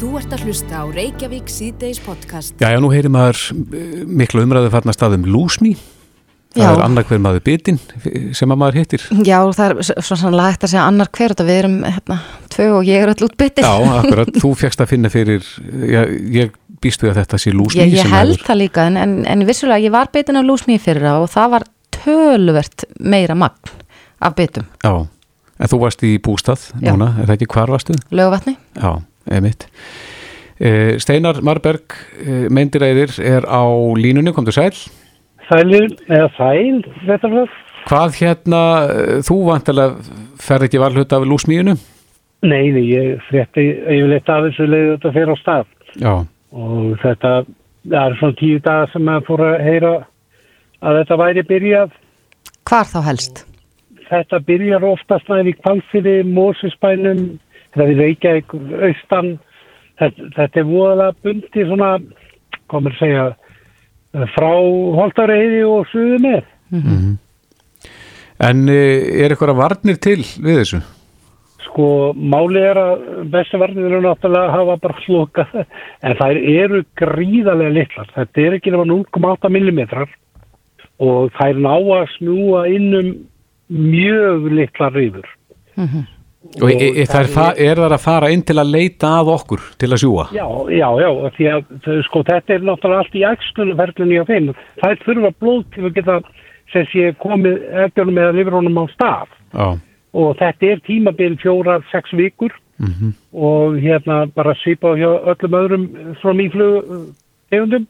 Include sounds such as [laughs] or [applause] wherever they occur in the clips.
Þú ert að hlusta á Reykjavík síðdeis podcast. Já, já, nú heyrir maður eh, miklu umræðu farna staðum lúsmi. Það Já. er annar hver maður bitinn sem að maður hittir. Já, það er s- svo sannlega hægt að segja annar hver þetta við erum hérna, tvö og ég er öll útbyttir. Já, [laughs] akkurat, þú fegst að finna fyrir, já, ég býst við að þetta sé lúsmi. Ég, ég sem held hefur- það líka en, en, en vissulega ég var bitin af lúsmíi fyrir það og það var töluvert meira magn af bitum. Já, en þú varst í bústað Já. núna, er það ekki hvar varstu? Löguvatni? Já, emitt. Eh, Steinar Marberg, eh, meindiræðir, er á línunni, kom þú sæl. Sælir, eða sæl, þetta var. Hvað hérna, eh, þú vantilega ferð ekki valhut af lúsmíinu? Nei, nei, ég frétti yfirleitt af þessu leiði þetta fyrir á stað. Já, Og þetta, það er svona tíu dagar sem maður fór að heyra að þetta væri byrjað. Hvar þá helst? Þetta byrjar oftast næri í kvalfyrir, Mósisbænum, þetta er Reykjavík, Austan. Þetta, þetta er voðalega bundi svona, komur að segja, frá Holtareyði og Suðu með. en eh, er eitthvað varnir til við þessu? Sko, máli er að bestu varnir eru náttúrulega að hafa bara slokað en þær eru gríðarlega litlar. Þetta er ekki nema 0,8 mm og þær ná að snúa inn um mjög litlar rýfur. Og e, e, það er, fa- er það að fara inn til að leita að okkur, til að sjúa? Já, já, já, því að sko, þetta er náttúrulega allt í ægstunumferðlunni á þeim. Þær þurfa blóð til að geta sem sé komið eftirnum eða lifrónum á stað Já, og þetta er tímabil fjórar, sex vikur Mhm. og hérna bara svipa hjá öllum öðrum svona mýflug tegundum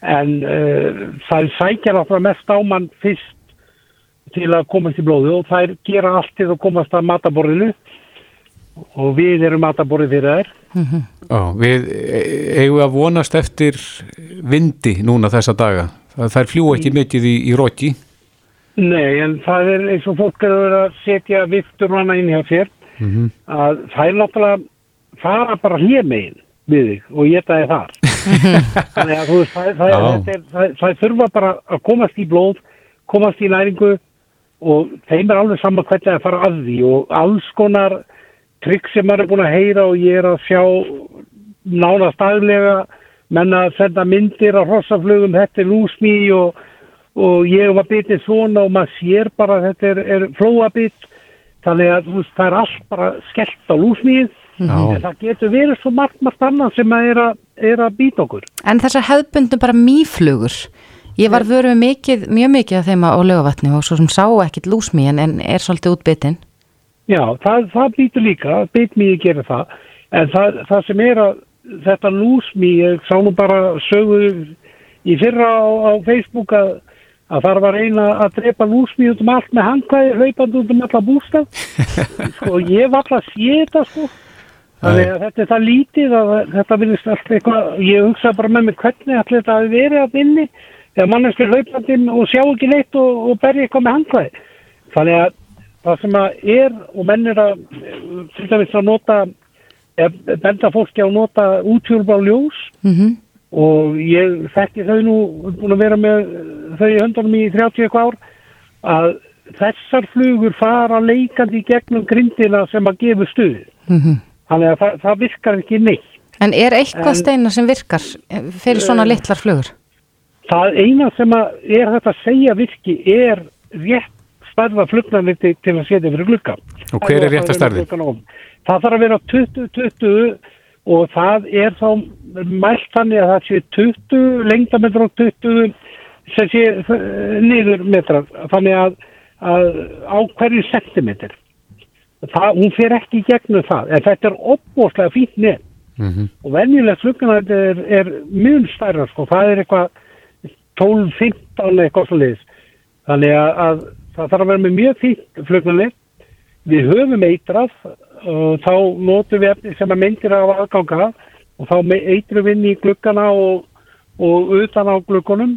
en uh, það sækja náttúrulega mest á mann fyrst til að komast í blóðu og þær gera allt til að komast að mataborðinu og við erum mataborðið fyrir þær. Já, við e- eigum að vonast eftir vindi núna þessa daga. Það þær fljúa ekki mikið í, í róki. Nei, en það er eins og fólk er að vera að setja viftur hana inn hjá sér. Að það er náttúrulega fara bara hljemegin við þig og geta þig þar. [laughs] Þannig að þú veist það, það, það, er, það, það þurfa bara að komast í blóð komast í næringu og þeim er alveg saman hvernig að fara að því og alls konar trygg sem maður er búin að heyra og ég er að sjá nánast daglega menn að senda myndir á hrossaflugum þetta er lúsmi og, og ég var bitið svona og maður sér bara að þetta er, er flóabit þannig að veist, það er allt bara skellt á lúsmíð Já. en það getur verið svo margt margt annað sem að er, að, er að býta okkur En þessar hefðbundum bara mýflugur. Ég var vöruð mikið, mjög mikið af þeim á löguvatni og svo sem sá ekkit lúsmí en, er svolítið útbyttin. Já, það, það býtur líka, bitmíði gerir það, en það, það sem er að þetta lúsmí, ég sá nú bara sögu í fyrra á, á Facebook að, að þar var eina að drepa lúsmí út um allt með handklæði, hlaupandi út um alla bústaf. [laughs] sko, ég var alltaf að sé þetta, sko. Þetta er það lítið að þetta virðist alltaf eitthvað, ég hugsa bara með mig hvernig allir þetta hafi verið að inni þegar manneski hlaupandi og sjá ekki neitt og, og berja eitthvað með handklæði. Þannig að það sem að er og menn er að eh, til dæmis að nota benda fólki á að nota útjúlbá ljós Mm og ég þekki þau nú búin að vera með þau í höndunum í 30 eitthvað ár að þessar flugur fara leikandi í gegnum grindina sem að gefa stuð þannig að það, það virkar ekki neitt. En er eitthvað En- steina sem virkar eh, fyrir svona litlar flugur? það eina sem að er þetta að segja virki er rétt stærða flugnarliti til að setja fyrir glugga. Og hver er rétta stærðin? Það þarf að vera 20-20 og það er þá mælt þannig að það sé 20 lengdametrar og 20 sem sé eh, niður metrar þannig að, að á hverju sentimeter það, hún fer ekki gegnum það en þetta er opbóðslega fínt nefn Mhm. og venjulegt flugnarætti er, er mjög stærra sko, það er eitthvað 12-15 eitthvað svo leiðis þannig að, að það þarf að vera með mjög fínt flugnarætti við höfum eitrað og þá notum við efni sem að myndir af aðganga og þá eitrum við inn í gluggana og, og utan á gluggunum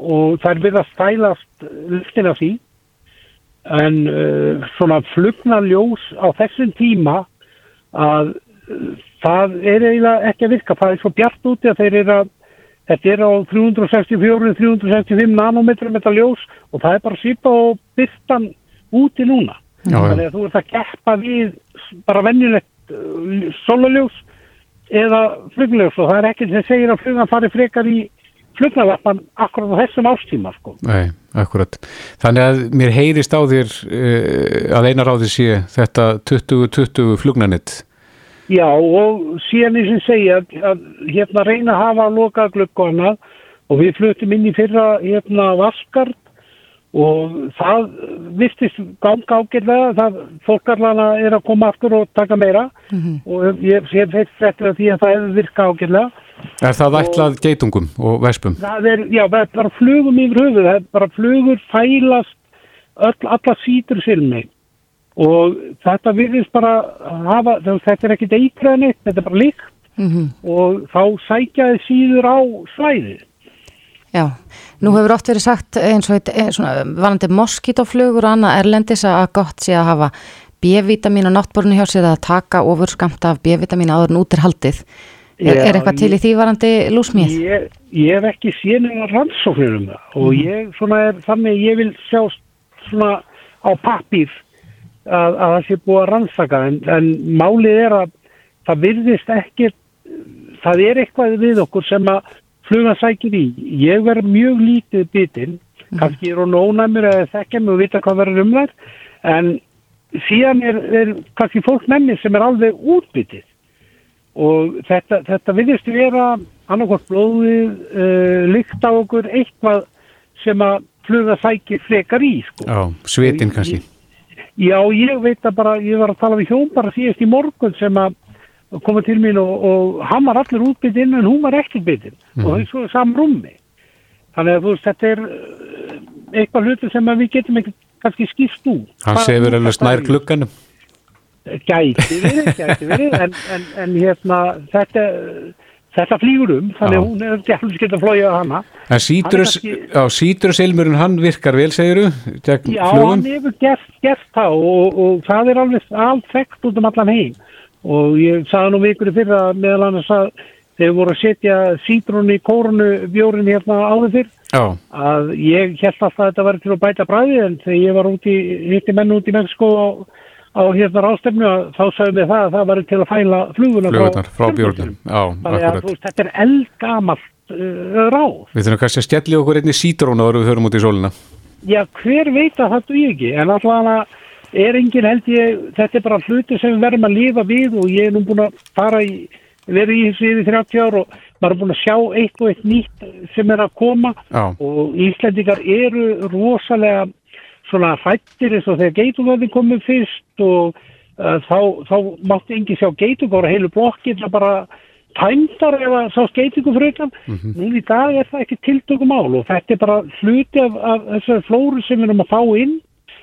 og það er við að stælast luftin af því. En uh, svona flugnaljós á þessum tíma að uh, það er eiginlega ekki að virka. Það er svo bjart úti að þeir eru að þetta er á 364-365 nanometrum þetta ljós og það er bara svipa og byrtan úti núna Já, þannig að þú ert að keppa við bara venjulegt uh, solaljós eða fluglegs og það er ekkert sem segir að flugan fari frekar í flugnalappan akkurat á þessum ástíma sko. Nei, akkurat. Þannig að mér heyrist á þér uh, að einar á því sé þetta 2020 flugnanitt. Já og síðan eins og segja að, að hérna reyna að hafa að loka glögg og annað. Og við flutum inn í fyrra hérna vaskart og það vistist ganga ágjörlega það fólk allan er að koma aftur og taka meira. Mm -hmm. og ég sé að því að það hefur virka ágjörlega Er það ætlað geitungum og vespum? Það er, já, það er bara flugum yfir höfuð, það er bara flugur fælast öll, alla sítur silmi og þetta virðist bara hafa, þetta er ekkit eitraðnitt, þetta er bara líkt mm -hmm. og þá sækjaði síður á svæðið Já, nú hefur oft verið sagt eins og vanandi moskítoflugur og annað erlendis að gott sé að hafa B-vitamin og náttborinu hjá sér að taka ofur skamt af B-vitamin áður en út er haldið. Er, er eitthvað til í því varandi lúsmið? Ég, ég hef ekki séð einhverja rannsóknir um það og mm. ég svona er þannig ég vil sjá svona á pappir að, að það sé búið að rannsaka en, en málið er að það virðist ekki, það er eitthvað við okkur sem að fluga sækir í. Ég verð mjög lítið bitinn, mm. kannski er hún ónæmur eða þekkja mig og vita hvað verður um þær, en síðan er, er kannski fólk nefnir sem er alveg útbyttið og þetta, þetta viðist vera annarkort blóðið, uh, lykt á okkur, eitthvað sem að fluga sækir frekar í. Sko. Já, svetin kannski. Já, ég veit að bara, ég var að tala við hjón bara síðast í morgun sem að koma til mín og, og hann var allir útbyttinn en hún var ekki byttinn mm. og það er svo samrúmi þannig að þú veist þetta er eh, eitthvað hluti sem við getum ekki kannski skýrst úr hann sefur alveg snær klukkanum gæti verið, gæti verið en, en, en hérna þetta þetta flýgur um þannig að hún er ekki alveg skilt að flója hana en síturusilmurinn hann virkar vel segiru já flugum. hann hefur gert, gert það og, og það er alveg allt þekkt út um allan heim og ég sagði nú vikur fyrir að meðal annars að þegar voru að setja sítrunni í kórunu bjórin hérna áður fyrr Já. að ég held alltaf að þetta var til að bæta bræði en þegar ég var úti, hitti menn út í Mexiko á, á hérna rástefnu þá sagðum við það að það var til að fæla fluguna frá, frá bjórnum þannig að veist, þetta er eldgamalt uh, ráð. Við þurfum kannski að stjalli okkur einni sítrún og við höfum út í sólina. Já, hver veit að það duð ekki? En alltaf er engin held ég, þetta er bara hluti sem við verðum að lifa við og ég er nú búin að fara í, verið í þessu yfir 30 ár og maður er búin að sjá eitt og eitt nýtt sem er að koma. Já. og Íslandikar eru rosalega svona fættir eins og þegar geitugöðin komið fyrst og uh, þá, þá mátti engi sjá geitugöður heilu blokkir bara tæmdar eða sá skeitingufrökan mm -hmm. nú í dag er það ekki tiltökum ál og þetta er bara hluti af, af þessari flóru sem við erum að fá inn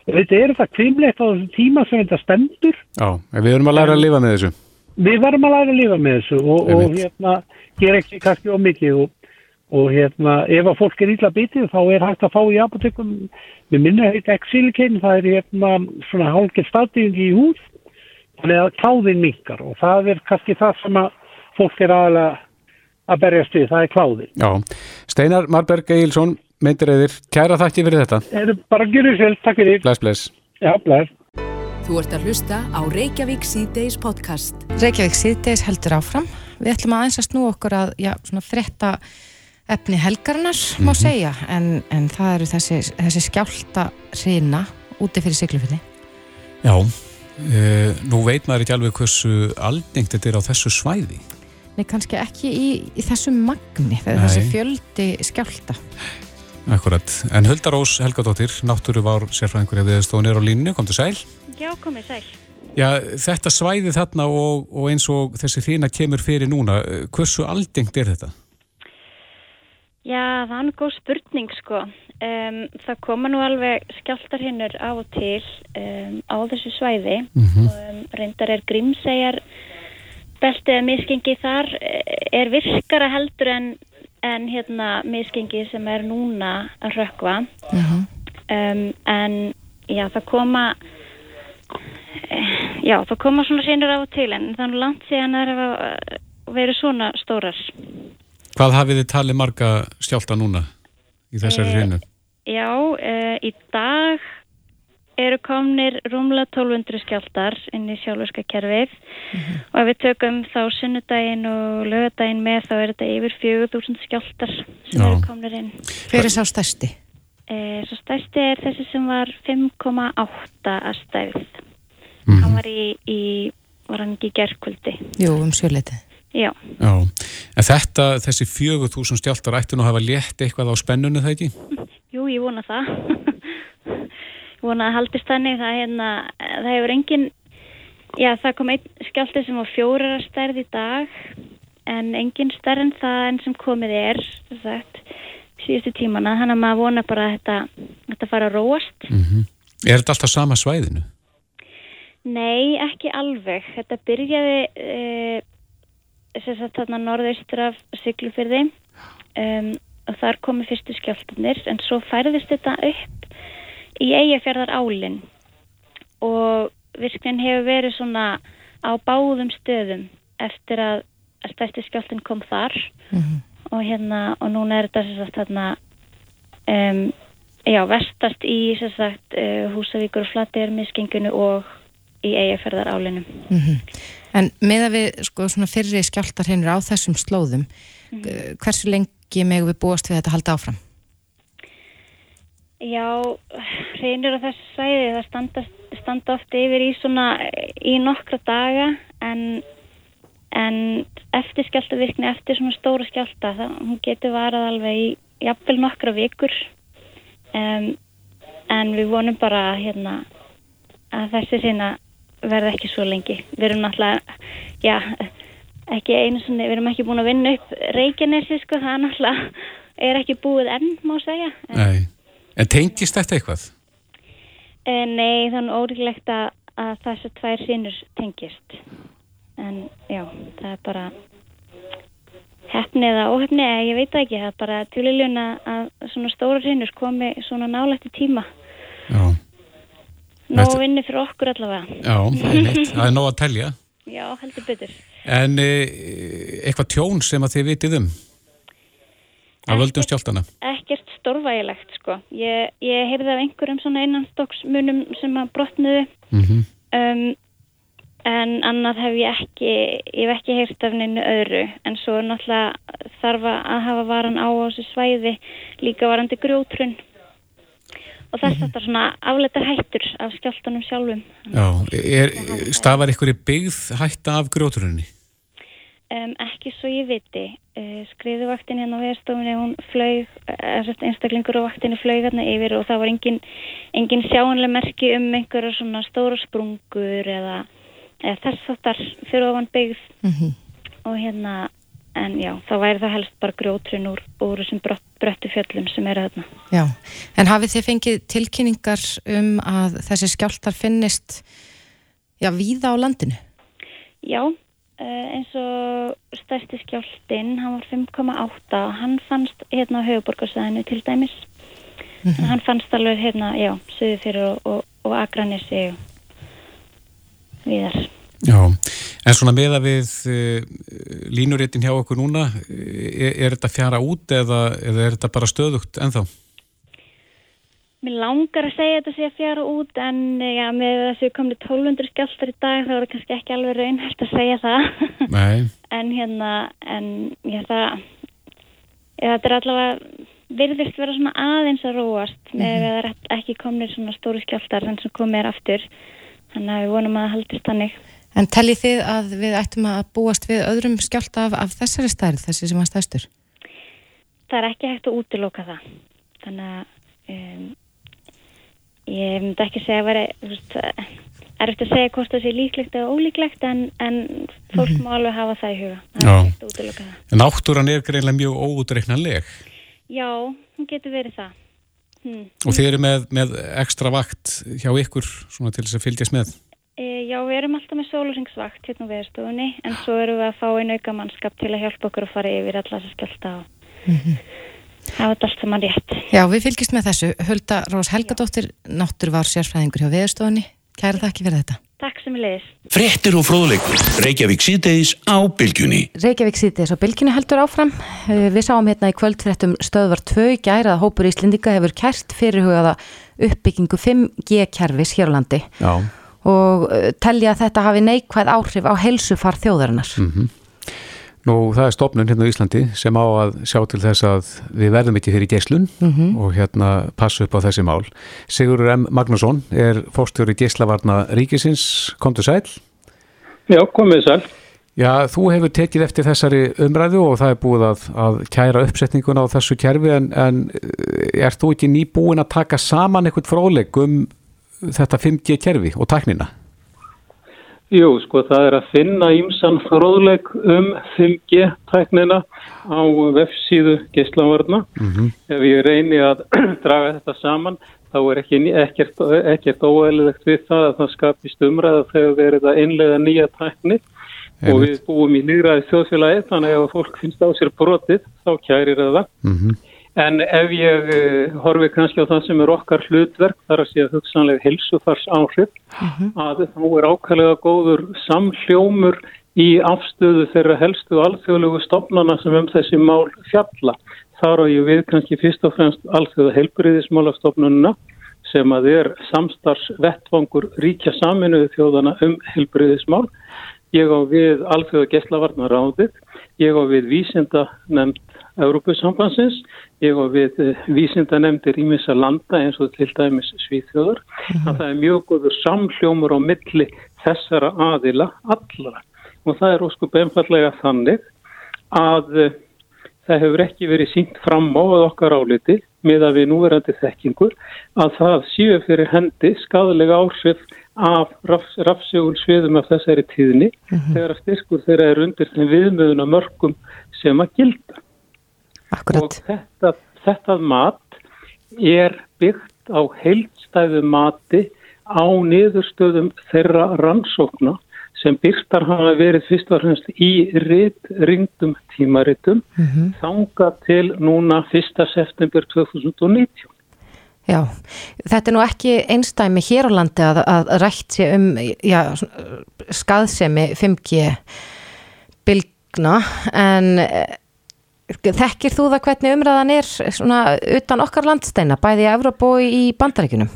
Þetta er það kvimleitt á þessu tíma sem þetta stendur. Já, við erum að læra að lifa með þessu. Við verum að læra að lifa með þessu og, og hérna, ger ekki kannski ómikið og, og hérna, ef að fólk er ítla bitið þá er hægt að fá í apotekum, við minna heit Exilikein, það er hérna svona hálfgeir staðdýring í hús, þannig að kláðin minkar og það er kannski það sem að fólk er aðalega að berjast við, það er kláðin. Já, Steinar Marberg Eilsson, myndir eðir, kæra þakki fyrir þetta. Er bara að gera sér, takk fyrir. Bless, bless. Já, bless. Þú ert að hlusta á Reykjavík C-Days podcast. Reykjavík C-Days heldur áfram. Við ætlum að eins að snú okkur að, já, svona þretta efni helgarnar, mm -hmm. má mhm. segja, en, en það eru þessi, þessi skjálta reyna úti fyrir siglufinni. Já, e, nú veit maður ekki alveg hversu aldingt þetta er á þessu svæði. Nei, kannski ekki í, í þessu magni, þessi fjöldi skjálta. Akkurat, en Huldarós Helgadóttir, náttúru var sérfræðingur eða stóðin er á línu, kom til sæl? Já, komið sæl. Já, þetta svæði þarna og, og eins og þessi þína kemur fyrir núna, hversu aldengt er þetta? Já, það er nú góð spurning sko. Um, það koma nú alveg skjáltarhinnur á og til um, á þessu svæði mm -hmm. um, reyndar er grímsæjar beltið miskengi þar eh, er virkara heldur en en hérna misgengi sem er núna að rökva -huh. um, en já það koma já það koma svona sínur af og til en þannig langt síðan er að vera svona stórar Hvað hafið þið talið marga stjálta núna í þessari hreinu? E, já, e, í dag eru komnir rúmlega 1200 skjáltar inn í sjálfurska kerfið og ef við tökum þá sunnudaginn og lögadaginn með þá er þetta yfir 4000 skjáltar sem Já. eru komnir inn. Hver er sá stærsti? E, svo stærsti er þessi sem var 5,8 að stærð. Mhm. Hann var í, í var hann ekki í gerkvöldi. Jú, um sjöleitið. Já, Já, en þetta, þessi 4000 stjáltar ætti nú að hafa létt eitthvað á spennunni það ekki? jú, ég vona það. ég vona að haldist þannig það, hérna, það hefur engin, já það kom einn skjálti sem var fjórar að stærð í dag en engin stærð en það enn sem komið er, sem sagt, síðustu tímana, þannig að maður vona bara að þetta, þetta fara að róast. Er þetta alltaf sama svæðinu? Nei, ekki alveg. Þetta byrjaði e, sem sagt þarna norðaustur af Siglufyrði um, og þar komu fyrstu skjáltanir en svo færðist þetta upp í eigafjörðar álinn og virknin hefur verið svona á báðum stöðum eftir að, stærsti skjáltin kom þar. Og hérna og núna er þetta sem sagt þarna um, já, vestast í sem sagt uh, Húsavíkur og Flateyjar miskingunu og í eigafjörðar álinum. En með að við sko fyrri skjáltar hennur á þessum slóðum, mm. hversu lengi megum við búast við þetta að halda áfram? Já, reynir á þessu sæði það standa, standa ofta yfir í svona í nokkra daga en, en eftir skjáltavirkni, eftir svona stóra skjálta það hún getur varað alveg í jafnvel nokkra vikur um, en við vonum bara hérna að þessi sína verða ekki svo lengi. Við erum náttúrulega, já, ekki einu svona, við erum ekki búin að vinna upp Reykjanesi, sko, það er náttúrulega er ekki búið enn, má segja. En, Nei. En tengist þetta eitthvað? eh, nei, þannig óriðlegt að, að þessu tvær sínur tengist. En já, það er bara hefni eða óhefni, eða ég veit ekki, það er bara tjóliljun að svona stóra sínur komi svona nálægt í tíma. Já. Nó Þetta- vinni fyrir okkur allavega. Já, það neitt. Það er nóg að telja. [laughs] Já, heldur betur. En e, eitthvað tjón sem að þið vitið um? Af völdum stjáltana? ekkert stórvægilegt sko. Ég, ég heyrði af einhverjum svona innanstokksmunum sem að brotnuðu Mm um, en annað hef ég ekki ég hef ekki heyrt af neinu öðru en svo er náttúrulega þarf að hafa varan á á þessu svæði líka varandi grjótrun og þess að þetta svona afleitar hættur af skjáltanum sjálfum Já. Er, stafar ykkur í byggð hætta af grjóturunni? um, ekki svo ég viti uh, skriðuvaktin hérna á veðstofunni hún flög, uh, einstaklingur á vaktinni flög hérna yfir og það var engin, engin sjáanlega merki um einhverja svona stóra sprungur eða, eða þess þáttar fyrir ofan byggð Mm og hérna en já, það væri það helst bara grjótrun úr, úr þessum brott, bröttu fjöllum sem eru þarna. Já, en hafið þið fengið tilkynningar um að þessi skjáltar finnist já, víða á landinu? Já, uh, eins og stærsti skjáltinn, hann var 5,8 og hann fannst hérna á höfuborgarsæðinu til dæmis. En hann fannst alveg hérna, já, söðu fyrir og, og, og Akranessi og viðar. Já. En svona meða við uh, línuréttin hjá okkur núna, er, er þetta fjara út eða, eða er þetta bara stöðugt ennþá? Mér langar að segja þetta sé að fjara út en eh, já, með þessu komni 1200 skjáltar í dag þá er það kannski ekki alveg raunhægt að segja það. Nei. [laughs] en hérna, en ég held að þetta er allavega virðist vera svona aðeins að róast með mm -hmm. að ekki komnir svona stóru skjáltar þannig sem komið er aftur þannig að við vonum að það haldist þannig En teljið þið að við ættum að búast við öðrum skjálta af, af þessari stærð, þessi sem var stærstur? það er ekki hægt að útiloka það þannig að um, ég myndi ekki segja að vera er eftir að segja hvort það sé líklegt eða ólíklegt en, en fólk má alveg hafa það í huga það Já. er ekki hægt að útiloka það Náttúran er greinlega mjög óútreiknanleg já, hún getur verið það hm. og þið eru með, með ekstra vakt hjá ykkur svona til þess að fylgjast með. E, já, við erum alltaf með sóluringsvakt hérna á veðurstofunni en svo erum við að fá einn auka mannskap til að hjálpa okkur að fara yfir alla þess að skjálta og hafa þetta allt saman rétt. Já, við fylgjast með þessu. Hulda Rós Helgadóttir, náttúrvar sérfræðingur hjá veðurstofunni. Kæra þakki fyrir þetta. Takk sem ég leiðist. Frettir og fróðleikur, Reykjavík síðdeis á bylgjunni. Reykjavík síðdeis á bylgjunni heldur áfram. Eh, við sáum hérna í kvöldfrettum stöðvar 2 gæra að hópur Íslendinga hefur kært fyrirhugaða uppbyggingu 5G-kerfis hér á landi Já. Og eh, telja að þetta hafi neikvæð áhrif á helsufar þjóðarinnar. Mm Nú, það er stopnun hérna á Íslandi sem á að sjá til þess að við verðum ekki fyrir geyslun Mhm. og hérna passa upp á þessi mál. Sigurður M. Magnússon er fórstjóri geyslavarna ríkisins. Komdu sæl? Já, komið sæl. Já, þú hefur tekið eftir þessari umræðu og það er búið að, að kæra uppsetninguna á þessu kerfi en, en er þú ekki nýbúin að taka saman eitthvað fróðleik um þetta 5G kerfi og tæknina? Jú, sko, það er að finna ímsan fróðleik um 5G-tæknina á vefsíðu geislavarna. Mhm. Ef ég reyni að [clears throat] draga þetta saman, þá er ekki, ekkert, ekkert óæðilegt við það að það skapist umræða þegar verið að innlega nýja tækni og við búum í nýraði þjóðfélagi, þannig að ef fólk finnst á sér brotið, þá kærir það. Mm En ef ég uh, horfi kannski á það sem er okkar hlutverk, þar að sé að hugsanlega helsufars áhrif, að þá er ákvæmlega góður samhljómur í afstöðu þeirra helstu alþjóðlegu stopnana sem um þessi mál fjalla. Þar á ég við kannski fyrst og fremst alþjóða helbriðismálastofnununa sem að er samstars vettvangur ríkja saminuðu þjóðana um helbriðismál. Ég á við alþjóða gæslavarnaráðið, ég á við vísinda nefnd Európusambansins, ég á við vísinda nefndir ímissa landa eins og til dæmis Svíþjóður. Það er mjög góður samhljómur á milli þessara aðila allara og það er óskup einfallega þannig að uh, það hefur ekki verið sínt fram á að okkar áliti með að við núverandi þekkingur að það séu fyrir hendi skadalega áhrif af rafs, rafsegul sviðum af þessari tíðni þegar að styrkur þeirra er undir þeim viðmöðuna mörgum sem að gilda. Akkurat. Og þetta, þetta mat er byggt á heildstæðu mati á niðurstöðum þeirra rannsókna sem byrktar hafa verið fyrst og fremst í rit, ringdum tímaritum Mhm. þanga til núna 1. september 2019. Já, þetta er nú ekki einstæmi hér á landi að, að rætt sé um já, skaðsemi 5G bylgna en þekkir þú það hvernig umræðan er svona utan okkar landsteina, bæði í Evropa og í bandaríkunum?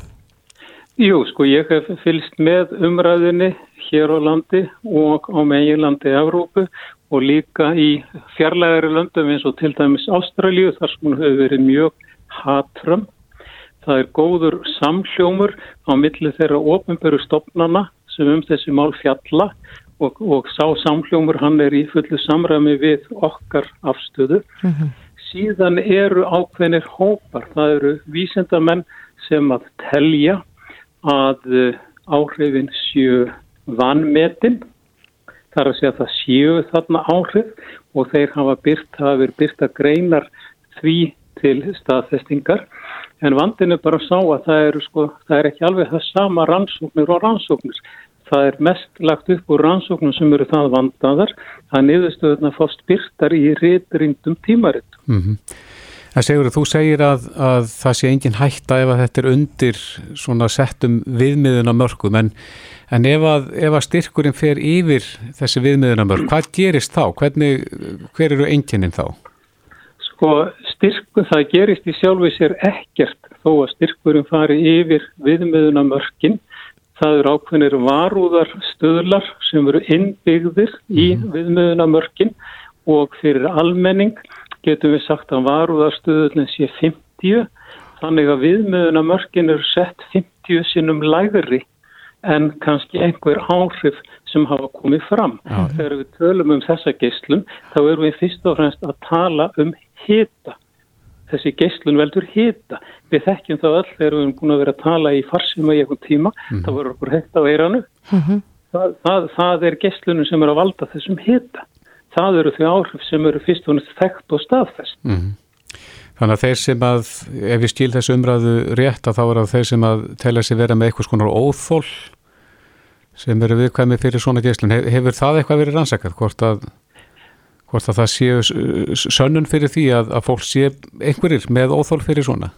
Jú, sko, ég hef fylst með umræðinni hér á landi og á meginlandi Evrópu og líka í fjarlægari löndum eins og til dæmis Ástralju þar sem hún hefur verið mjög hatram. Það er góður samhljómur á milli þeirra ofinberu stopnana sem um þessi mál fjalla og, og sá samhljómur hann er í fullu samræmi við okkar afstöðu. Síðan eru ákveðnir hópar, það eru vísindamenn sem að telja að uh, áhrifin séu vanmetin, þar að segja að það séu þarna áhrif og þeir hafa byrt, hafa verið byrta greinar því til staðfestingar en vandin er bara sá að það eru sko, það er ekki alveg það sama rannsóknir og rannsóknir. Það er mest lagt upp úr rannsóknum sem eru það vandaðar að niðurstöðuna fást byrtar í reytringdum tímaritt. Mm En segur þú segir að, að það sé engin hætta ef að þetta er undir svona settum viðmiðuna mörgum en, en ef, að, ef að styrkurinn fer yfir þessi viðmiðuna mörg, hvað gerist þá? Hvernig, hver eru enginin þá? Sko styrku, það gerist í sjálfi sér ekkert þó að styrkurinn fari yfir viðmiðuna mörgin. Það eru ákveðnir varúðar stöðlar sem eru innbyggðir í viðmiðuna mörgin og fyrir almenning getum við sagt að varúðarstöðunin sé 50 þannig að viðmiðuna mörgin eru sett 50 sinnum lægri en kannski einhver áhrif sem hafa komið fram. Já. Þegar við tölum um þessa geislun þá erum við fyrst og fremst að tala um hita. Þessi geislun veldur hita. Við þekkjum það öll þegar við erum búin að vera að tala í farsima í einhvern tíma, þá verður okkur hett á eiranu. Það, það, það er geislunum sem er að valda þessum hita. Það eru því áhrif sem eru fyrst og næst þekkt og staðfest. Mm. Þannig að þeir sem að, ef ég skil þessu umræðu rétt, að þá er það þeir sem að telja sig vera með eitthvað skonar óþól sem eru viðkvæmi fyrir svona geislun. He- Hefur það eitthvað verið rannsakað? Hvort að, hvort að það séu s- sönnun fyrir því að, að fólk sé einhverjir með óþól fyrir svona?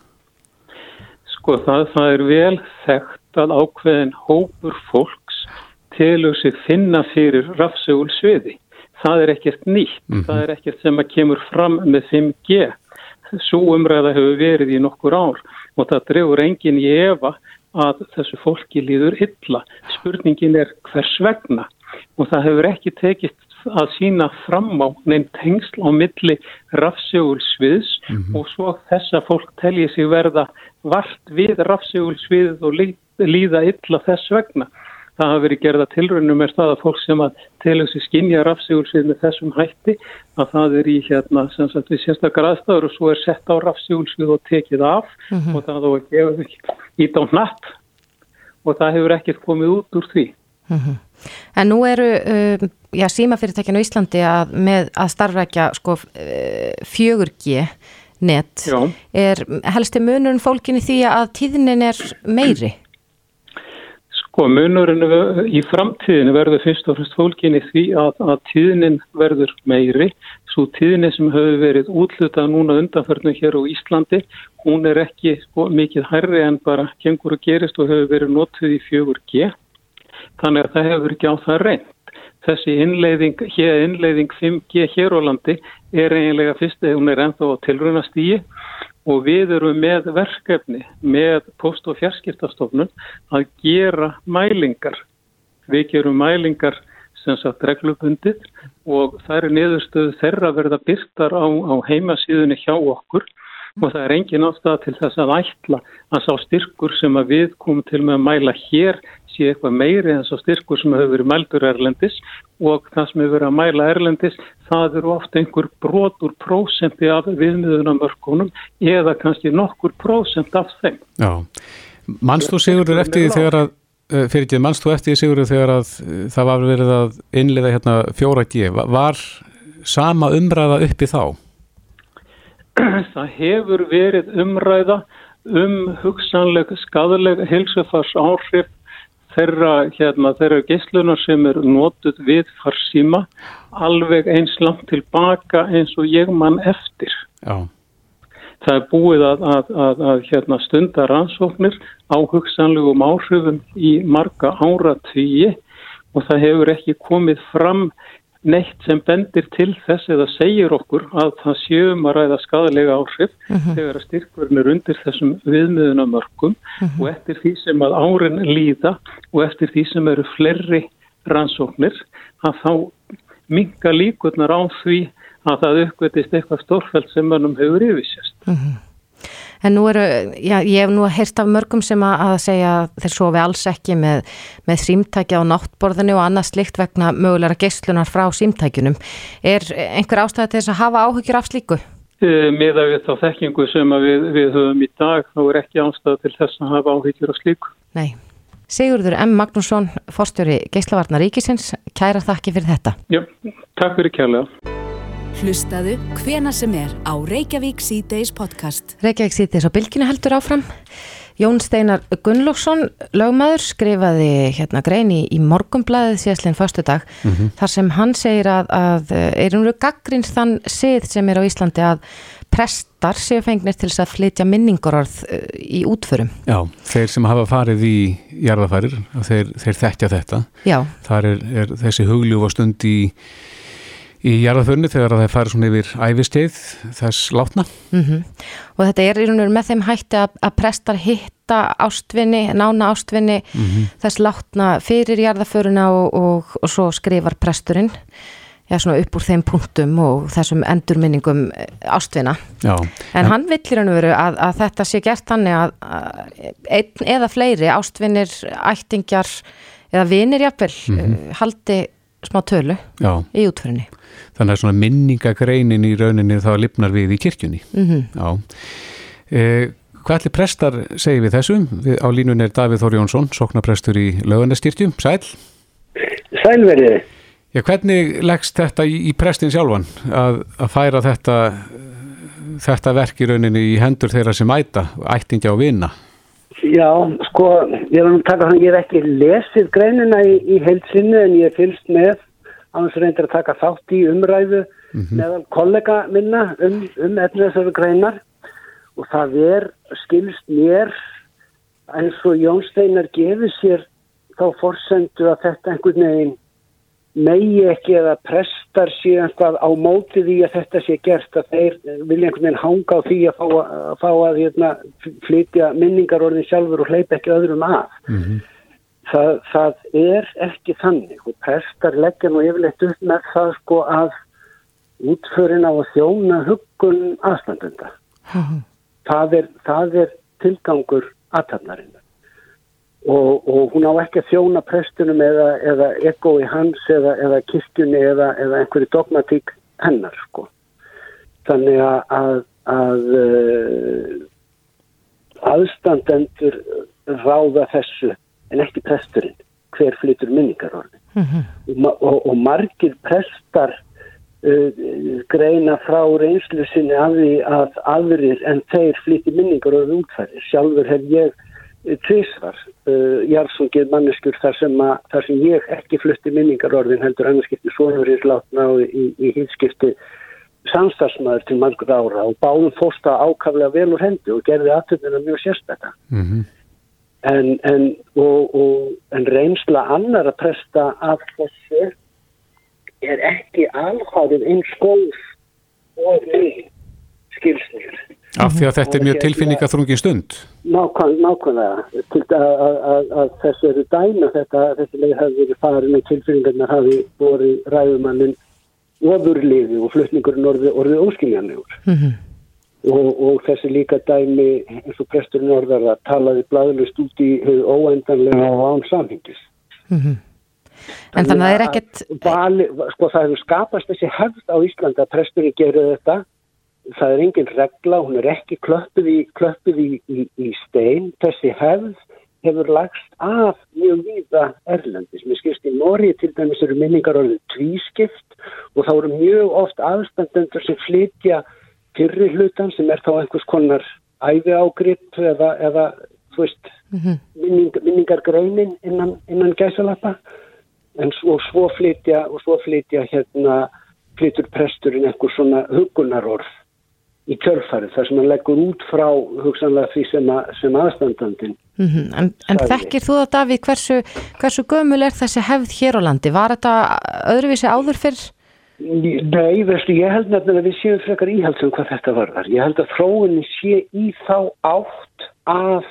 Sko það, það er vel þekkt að ákveðin hópur fólks telur sig finna fyrir rafsegul sviði. Það er ekkert nýtt, mm -hmm. það er ekkert sem að kemur fram með 5G. Svo umræða hefur verið í nokkur ár og það drefur enginn í efa að þessu fólki líður illa. Spurningin er hvers vegna og það hefur ekki tekist að sína fram á neinn tengsl á milli rafsegulsviðs mm -hmm. og svo þess að fólk telji sig verða vart við rafsegulsviðið og líða illa þess vegna. Það hafa verið gerða tilrönnum er það að fólk sem að telja sig skinja rafsegulsvið með þessum hætti að það er í hérna sem sagt við sérstakar aðstæður og svo er sett á rafsegulsvið og tekið af mm -hmm. og það þá er gefið ít á natt og það hefur ekkert komið út úr því. Mm -hmm. En nú eru uh, já, símafyrirtækinu í Íslandi að, með að starfrækja sko, 4G uh, net. Já. Er helsti munurinn fólkinni því að tíðnin er meiri? Sko munurinn í framtíðinu verður fyrst og fyrst fólkinni því að, að tíðnin verður meiri. Svo tíðni sem hefur verið útlutað núna undanförnum hér á Íslandi, hún er ekki sko, mikið hærri en bara kengur og gerist og hefur verið notuð í 4G þannig að það hefur ekki á það reynd. Þessi innleiðing, hér innleiðing 5G hér á landi er eiginlega fyrst eða hún er ennþá á tilrunastígi og við erum með verkefni með post- og fjarskiptastofnun að gera mælingar. Við gerum mælingar sem sagt reglubundið og það er niðurstöðu þeirra verða byrtar á, á heimasíðunni hjá okkur og það er engin ástæða til þess að ætla að sá styrkur sem að við komum til með að mæla hér sé eitthvað meiri en svo styrkur sem hefur verið mældur erlendis og það sem hefur verið að mæla erlendis það eru ofta einhver brotur prósenti af viðmiðunamörkunum eða kannski nokkur prósent af þeim. Já, mannst þú Sigurður eftir því þegar að eh, fyrir ekki, mannst þú eftir því Sigurður þegar að eh, það var verið að innliða hérna fjóra G, var sama umræða uppi þá? [clears throat] Það hefur verið umræða um hugsanleg skadaleg helsefars áhrif þeirra, hérna, þeirra geyslunar sem er notuð við farsíma alveg eins langt tilbaka eins og ég mann eftir. Já. Það er búið að, að, að, að hérna, stunda rannsóknir á hugsanlegum áhrifum í marga ára tvíi og það hefur ekki komið fram neitt sem bendir til þess eða segir okkur að það séum að ræða skadalega áhrif uh mhm. -huh. þegar að styrkverðin er undir þessum viðmiðunamörkum uh mhm. -huh. og eftir því sem að árin líða og eftir því sem eru flerri rannsóknir að þá minga líkurnar á því að það uppvetist eitthvað stórfælt sem mannum hefur yfirsjast. Uh mhm. -huh. En nú eru, já, ég hef nú heyrst af mörgum sem að, að segja þeir sofi alls ekki með, með símtækja á náttborðinu og annað slikt vegna mögulegra geyslunar frá símtækjunum. Er einhver ástæði til þess að hafa áhugir af slíku? E, Miða við þá þekkingu sem við, við höfum í dag, þá er ekki ástæði til þess að hafa áhugir af slíku. Nei. Sigurður M. Magnússon, forstjóri Geislavarnar Ríkisins, kæra þakki fyrir þetta. Já, takk fyrir kærlega. Hlustaðu hvena sem er á Reykjavík C-Days podcast. Reykjavík C-Days á bylginu heldur áfram. Jón Steinar Gunnlóksson, lögmaður, skrifaði hérna greini í morgumblaðið síðastleginn fastu dag mm -hmm. þar sem hann segir að, að er umröðu gaggrins þann sið sem er á Íslandi að prestar séu fengnir til þess að flytja minningorarð uh, í útförum. Já, þeir sem hafa farið í jarðafærir, þeir, þeir þekkja þetta. Já. Þar er, er þessi hugljúfa stund í í jarðaförni þegar það færi svona yfir æfistið þess látna. Mm -hmm. Og þetta er í raun og veru með þeim hætti að, að prestar hitta ástvinni, nána ástvinni mm -hmm. þess látna fyrir jarðaföruna og, og, og svo skrifar presturinn já, svona upp úr þeim punktum og þessum endurminningum eh, ástvinna. Já. En hann vill í raun og veru að, að þetta sé gert þannig að einn eða fleiri ástvinnir, ættingjar eða vinir jafnvel mm -hmm. haldi smá tölu Já. í útfyrinni. Þannig að svona minningagreinin í rauninni þá lifnar við í kirkjunni. Mm -hmm. e, hvað allir prestar segir við þessum? Við, á línun er Davíð Þór Jónsson, soknaprestur í lögunastyrtjum. Sæl? Sælverið. Já, hvernig leggst þetta í, í prestin sjálfan að, að færa þetta, þetta verk í rauninni í hendur þeirra sem ætta, ættingja og vinna? Já, sko, ég er að taka þannig, ég hef ekki lesið greinina í, í heilsinni en ég fylgst með annars reyndir að taka þátt í umræðu mm -hmm. meðal kollega minna um, um efnið þessari greinar og það er skilst mér eins og Jón Steinar gefið sér þá forsendu að þetta einhvern veginn megi ekki eða prestar síðan hvað á móti því að þetta sé gert að þeir vilja einhvern veginn hanga á því að fá að, að, fá að hérna, flytja minningarorðin sjálfur og hleypa ekki öðrum að. Mm -hmm. það, það er ekki þannig og prestar leggja nú yfirleitt upp með það sko að útförin á að þjóna huggun aðstandenda. Mm -hmm. það, er, það er tilgangur aðtapnarinn og, og hún á ekki að þjóna prestunum eða, eða ekoi hans eða, eða kirkjunni eða, eða einhverju dogmatík hennar sko. Þannig að, að, að uh, aðstandendur ráða þessu en ekki presturinn hver flytur minningarorði mm -hmm. og, og, og margir prestar uh, greina frá reynslu sinni af því að aðrir en þeir flytir minningarorði útfæri sjálfur hef ég tvísvar uh, jarðsungið manneskur þar sem, að, þar sem ég ekki flutti minningarorðin heldur annarskipti svonurins látna og í, í hýtskipti samstagsmaður til margur ára og báðum fórsta ákaflega vel úr hendi og gerði aðtöndina mjög sérstakka mm -hmm. en, en, og, og, en reynsla annar að presta af þessu er ekki alhárið eins góð og skilsnir Af því að þetta er mjög tilfinningaþrungi stund? Nákvæmlega. Að þessu eru dæma þetta, þessi leið hafi verið farin með tilfinningarnar hafi voru ræðumannin ofurliði og flutningurinn orðið orði óskiljanlegur. Mm -hmm. og, og þessi líka dæmi eins og presturinn orðar að talaði blæðilust út í óendanlega og án samhengis. Mm -hmm. En þannig að það er ekkert... Vali, sko það hefur skapast þessi hefð á Íslanda að presturinn gerir þetta það er engin regla, hún er ekki klöppuð í, klöppuð í, í, í stein, þessi hefð hefur lagst af mjög víða erlendis. Mér skilst í Nóri til dæmis eru minningar orðið tvískipt og þá eru mjög oft aðstandendur sem flytja fyrri hlutan sem er þá einhvers konar æfi ágrip eða, eða veist, -hmm. minning, minningargreinin innan, innan gæsalappa en svo, svo flytja og svo flytja hérna flytur presturinn einhver svona hugunarorð í kjörfæri þar sem hann leggur út frá hugsanlega því sem, að, sem aðstandandin mm -hmm. En, en þekkir þú það Daví hversu, hversu gömul er þessi hefð hér á landi? Var þetta öðruvísi áður fyrr? Nei, veistu, ég held nefnilega að við séum frekar íhaldsum hvað þetta varðar. Ég held að fróðinni sé í þá átt að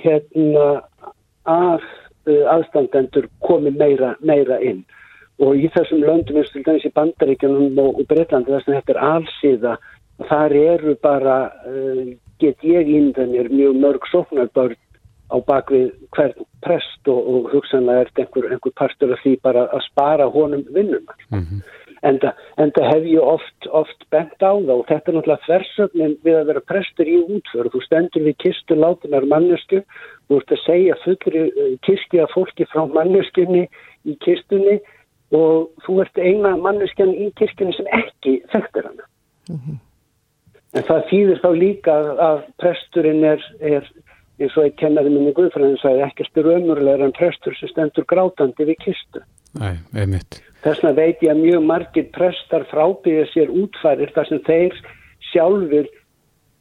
hérna að uh, aðstandendur komi meira, meira inn og í þessum löndum eins og til dæmis í Bandaríkjunum og, Breitlandi þess að þetta er allsíða þar eru bara, uh, get ég índan mér mjög mörg sóknarbörn á bakvið hvern prest og, og hugsanlega er þetta einhver, einhver partur af því bara að spara honum vinnum. Mm -hmm. En það hef ég oft, oft bent á það og þetta er náttúrulega þversögnin við að vera prestur í útföru. Þú stendur við kistu látunar mannesku, þú ert að segja fullri uh, kirkja fólki frá manneskunni í kistunni og þú ert eina manneskjan í kirkjunni sem ekki þekktir hana. Mm -hmm. En það þýðir þá líka að presturinn er, er eins og eitt kennari minni Guðfræðin sagði ekkert er ömurlegar en prestur sem stendur grátandi við kistu. Nei, einmitt. Þess vegna veit ég að mjög margir prestar frábygja sér útfærir þar sem þeir sjálfur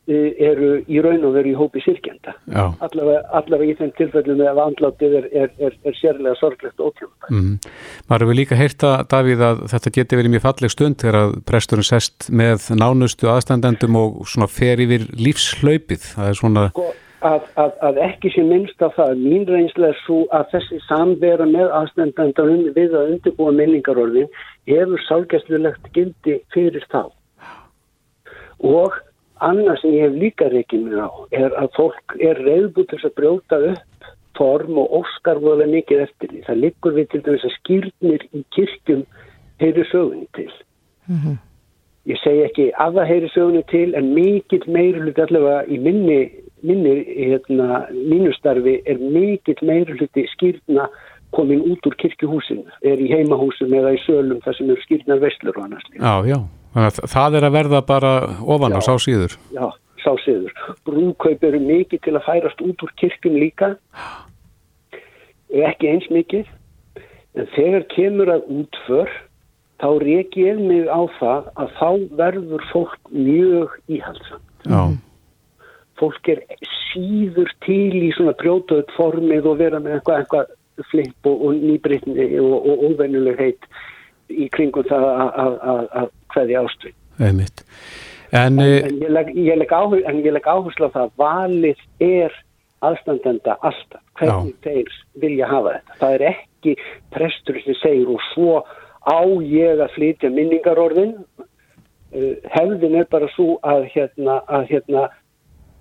eru í raun og veru í hópi sirkjenda allavega, allavega í þeim tilfellum ef andlátið er, er, er, er sérlega sorglegt og ótjóðan mm. Maður hefur líka heyrta, Davíð, að þetta geti verið mjög falleg stund þegar að presturinn sest með nánustu aðstandendum og svona fer yfir lífslaupið það er svona sko, að, að, að ekki sé minnst af það mín reynslega er svo að þessi samvera með aðstandendunum við að undirbúa minningarorðin hefur sálgæstlulegt gildi fyrir þá. Og Annað sem ég hef líka reykið mér á er að fólk er reyðbútt þess að brjóta upp form og óskar voða mikið eftir því. Það liggur við til dæmis að skýrnir í kirkjum heyri sögunni til. Mm -hmm. Ég segi ekki að það heyri sögunni til en mikill meiruluti allavega í minni, minni hérna, mínustarfi er mikill meiruluti skýrna komin út úr kirkjuhúsinu. Er í heimahúsum eða í sölum þar sem eru skýrnar vestlur og annars. Já, já. Þannig að það er að verða bara ofan á sá síður. Já, sá síður. Brúðkaup eru mikið til að færast út úr kirkjum líka. Ekki eins mikið. En þegar kemur að útför, þá reykir ég mig á það að þá verður fólk mjög íhaldsamt. Já. Fólk er síður til í svona brjótaðut formið og vera með eitthvað, eitthvað flimp og, og nýbriðni og, og óvennuleg heit í kringum það að hverði. Einmitt. En, en, en ég legg, áherslu á það að valið er aðstandenda alltaf, hvernig Já. þeir vilja hafa þetta. Það er ekki prestur sem segir og svo á ég að flytja minningarorðin uh, hefðin er bara svo að hérna að hérna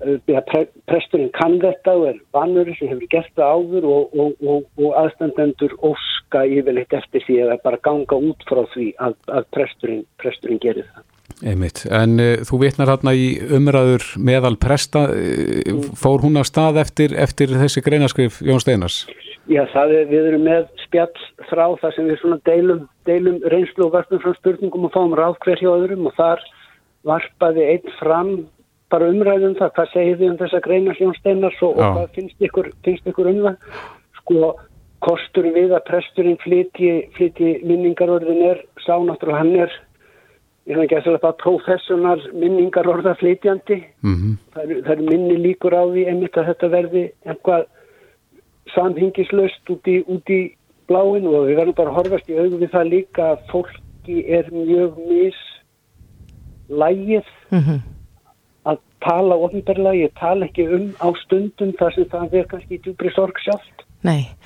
pre presturinn kann þetta og er vannur sem hefur gert það áður og, og, og, og aðstandendur óska yfirleitt eftir því að bara ganga út frá því að, að presturinn, presturinn gerir það. Einmitt, en uh, þú vitnar hérna í umræður meðal presta, uh, fór hún á stað eftir, eftir þessi greinaskrif Jón Steinars? Já, það er, við erum með spjall frá það sem við svona deilum, deilum reynslu og vartum frá spurningum og fáum ráð hver hjá öðrum og þar varpaði einn fram bara umræðum það, hvað segir þið um þessa greinas Jón Steinars og, hvað finnst ykkur, finnst ykkur um það? Sko, kostur við að presturinn flyti, flyti minningarorðin er, sá náttúrulega hann er ég hann ekki að segja bara professionar minningar orða flytjandi mm -hmm. það, er, það er minni líkur á því einmitt að þetta verði einhvað samhengislaust út í, út í bláin og við verðum bara að horfast í auðvitað við það líka að fólki er mjög mislægið mm -hmm. Að tala ofinbarlega, ég tala ekki um á stundum þar sem það er kannski í djúbri sorg sjálft Nei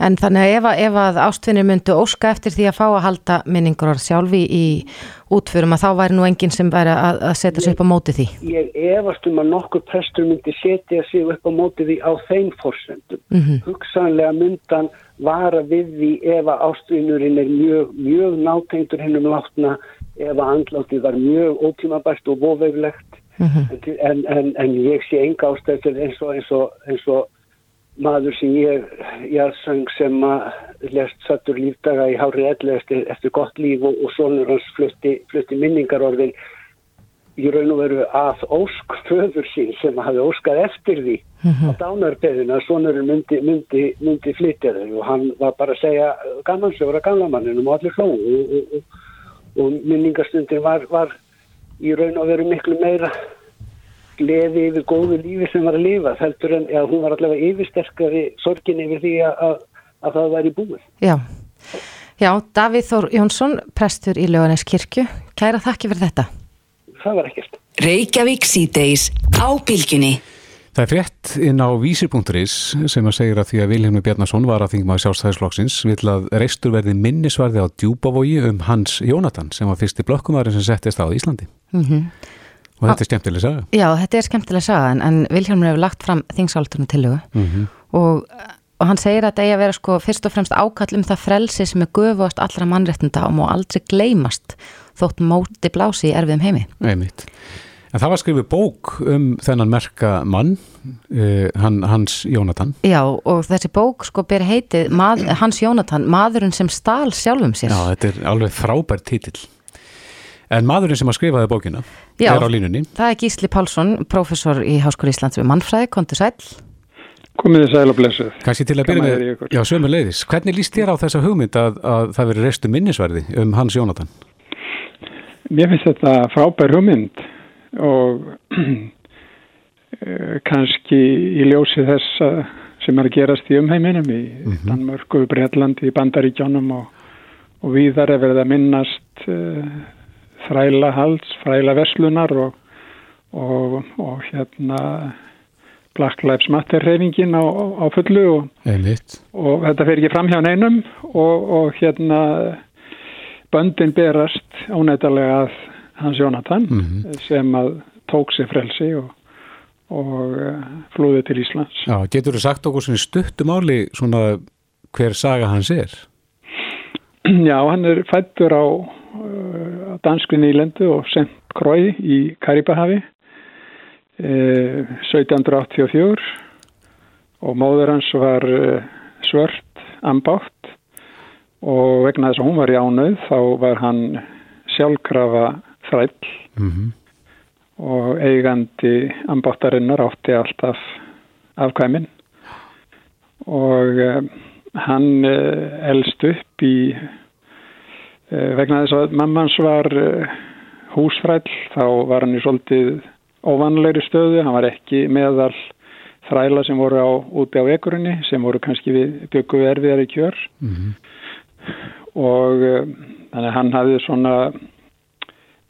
En þannig að ef, ef að ástfinni myndu óska eftir því að fá að halda minningur orð sjálfi í útförum að þá væri nú enginn sem væri að, að setja sig upp á móti því? Ég efast um að nokkur prestur myndi setja sig upp á móti því á þeim fórsendum. Mm -hmm. Hugsanlega myndan vara við því ef að ástfinnurinn er mjög, mjög nátengtur hennum látna ef að andláttið var mjög ótímabært og vofeiflegt mm -hmm. en, en, en ég sé enga ástæður eins og, eins og, eins og maður sem ég, ég sang sem að lest sattur lífdaga í Hári Elli eftir, eftir gott líf og, og sonur hans flutti, flutti minningarorðin í raun og veru að ósk föður sín sem hafi óskað eftir því mm -hmm. á dánarbeðina að sonurinn myndi, myndi, myndi flytja þau og hann var bara að segja gammansögur að gamlamanninum og allir hló og, og, og minningarstundin var, var í raun og veru miklu meira gleði yfir góðu lífi sem var að lifa heldur en ja, hún var allavega yfirsterkari sorgin yfir því að, að það væri búið. Já. Já, Davíð Þór Jónsson, prestur í Löganes kirkju. Kæra þakki fyrir þetta. Það var ekkert. Reykjavík síðdeis á bylginni. Það er frétt inn á vísir.is sem að segja að því að Vilhelmur Bjarnason var að þingma sjálfstæðisflokksins vil að reistur verði minnisvarði á djúbavogi um Hans Jónatan sem var fyrsti blokkumari sem settist á Íslandi. Mm Og þetta er skemmtileg saga? Já, þetta er skemmtileg saga en, en Vilhelmur hefur lagt fram þingsáltunum tilögu mm -hmm. og, og hann segir að þetta eigi að vera sko fyrst og fremst ákall um það frelsi sem er göfust allra mannréttinda og má aldrei gleymast þótt móti blási í erfiðum heimi. Nei mitt. En það var skrifið bók um þennan merka mann, uh, Hans Jónatan. Já og þessi bók sko ber heitið Hans Jónatan, maðurinn sem stál sjálfum sér. Já, þetta er alveg frábært títill. En maðurinn sem að skrifaði bókina Já, er á línunni. það er Gísli Pálsson, professor í Háskóli Íslands við mannfræði, kontur sæl. Komiði sæl og blessuð. Kanski til að byrja með, já, sömu leiðis. Hvernig líst þér á þessa hugmynd að, að það veri restu minnisverði um Hans Jónatan? Mér finnst þetta frábær hugmynd og [clears throat] kannski í ljósi þess sem er að gerast í umheiminum í mm -hmm. Danmörku, Breitlandi, í Bandaríkjónum og, og viðar er verið að minnast uh, þræla halds, þræla verslunar og, og, og hérna Black Lives Matter reyfingin á, á fullu og, og þetta fer ekki fram hjá neinum og hérna böndin berast ánættalega að hans Jónatan mm -hmm. sem að tók sér frelsi og og uh, flúði til Íslands. Já, getur þú sagt okkur stuttumáli svona hver saga hans er? Já, hann er fættur á uh, danskri nýlendu og St. Croix í Karibahavi uh, 1784 og móður hans var uh, svört ambátt og vegna þess að hún var í ánöð þá var hann sjálfkrafa þræll mm -hmm. og eigandi ambáttarinnar átti alltaf afkvæmin og uh, hann elst upp í Eh, vegna þess að mammans var eh, húsfræll þá var hann í svolítið óvanleiri stöðu, hann var ekki meðal þræla sem voru á, úti á vekurunni sem voru kannski við byggu erfiðar í kjör. Mhm. og uh, þannig hann hafði svona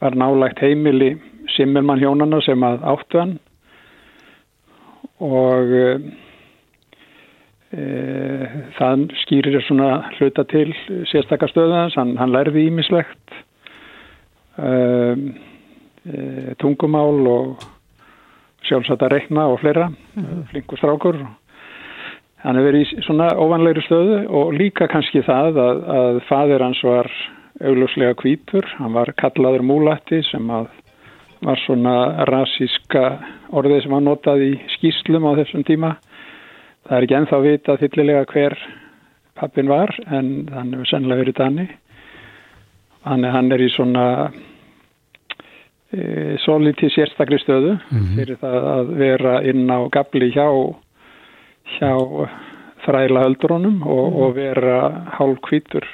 var nálægt heimili Simmermann hjónana sem að áttu hann. Og það skýrir svona hluta til sérstakar stöðans, hann, hann lærði ímislegt uh, uh, tungumál og sjálfsagt að rekna og fleira, mm. flinkur strákur. Hann hefur verið í svona óvanlegri stöðu og líka kannski það að, að fadir hans var augljóslega kvítur, hann var kallaður múlatti sem að var svona rasíska orðið sem var notað í skýslum á þessum tíma það er ekki ennþá vita fyllilega hver pappin var en hann hefur sennilega verið danni hann, hann er í svona e, svolítið sérstakri stöðu fyrir það að vera inn á gabli hjá hjá þræla höldrunum og, og vera hálf kvítur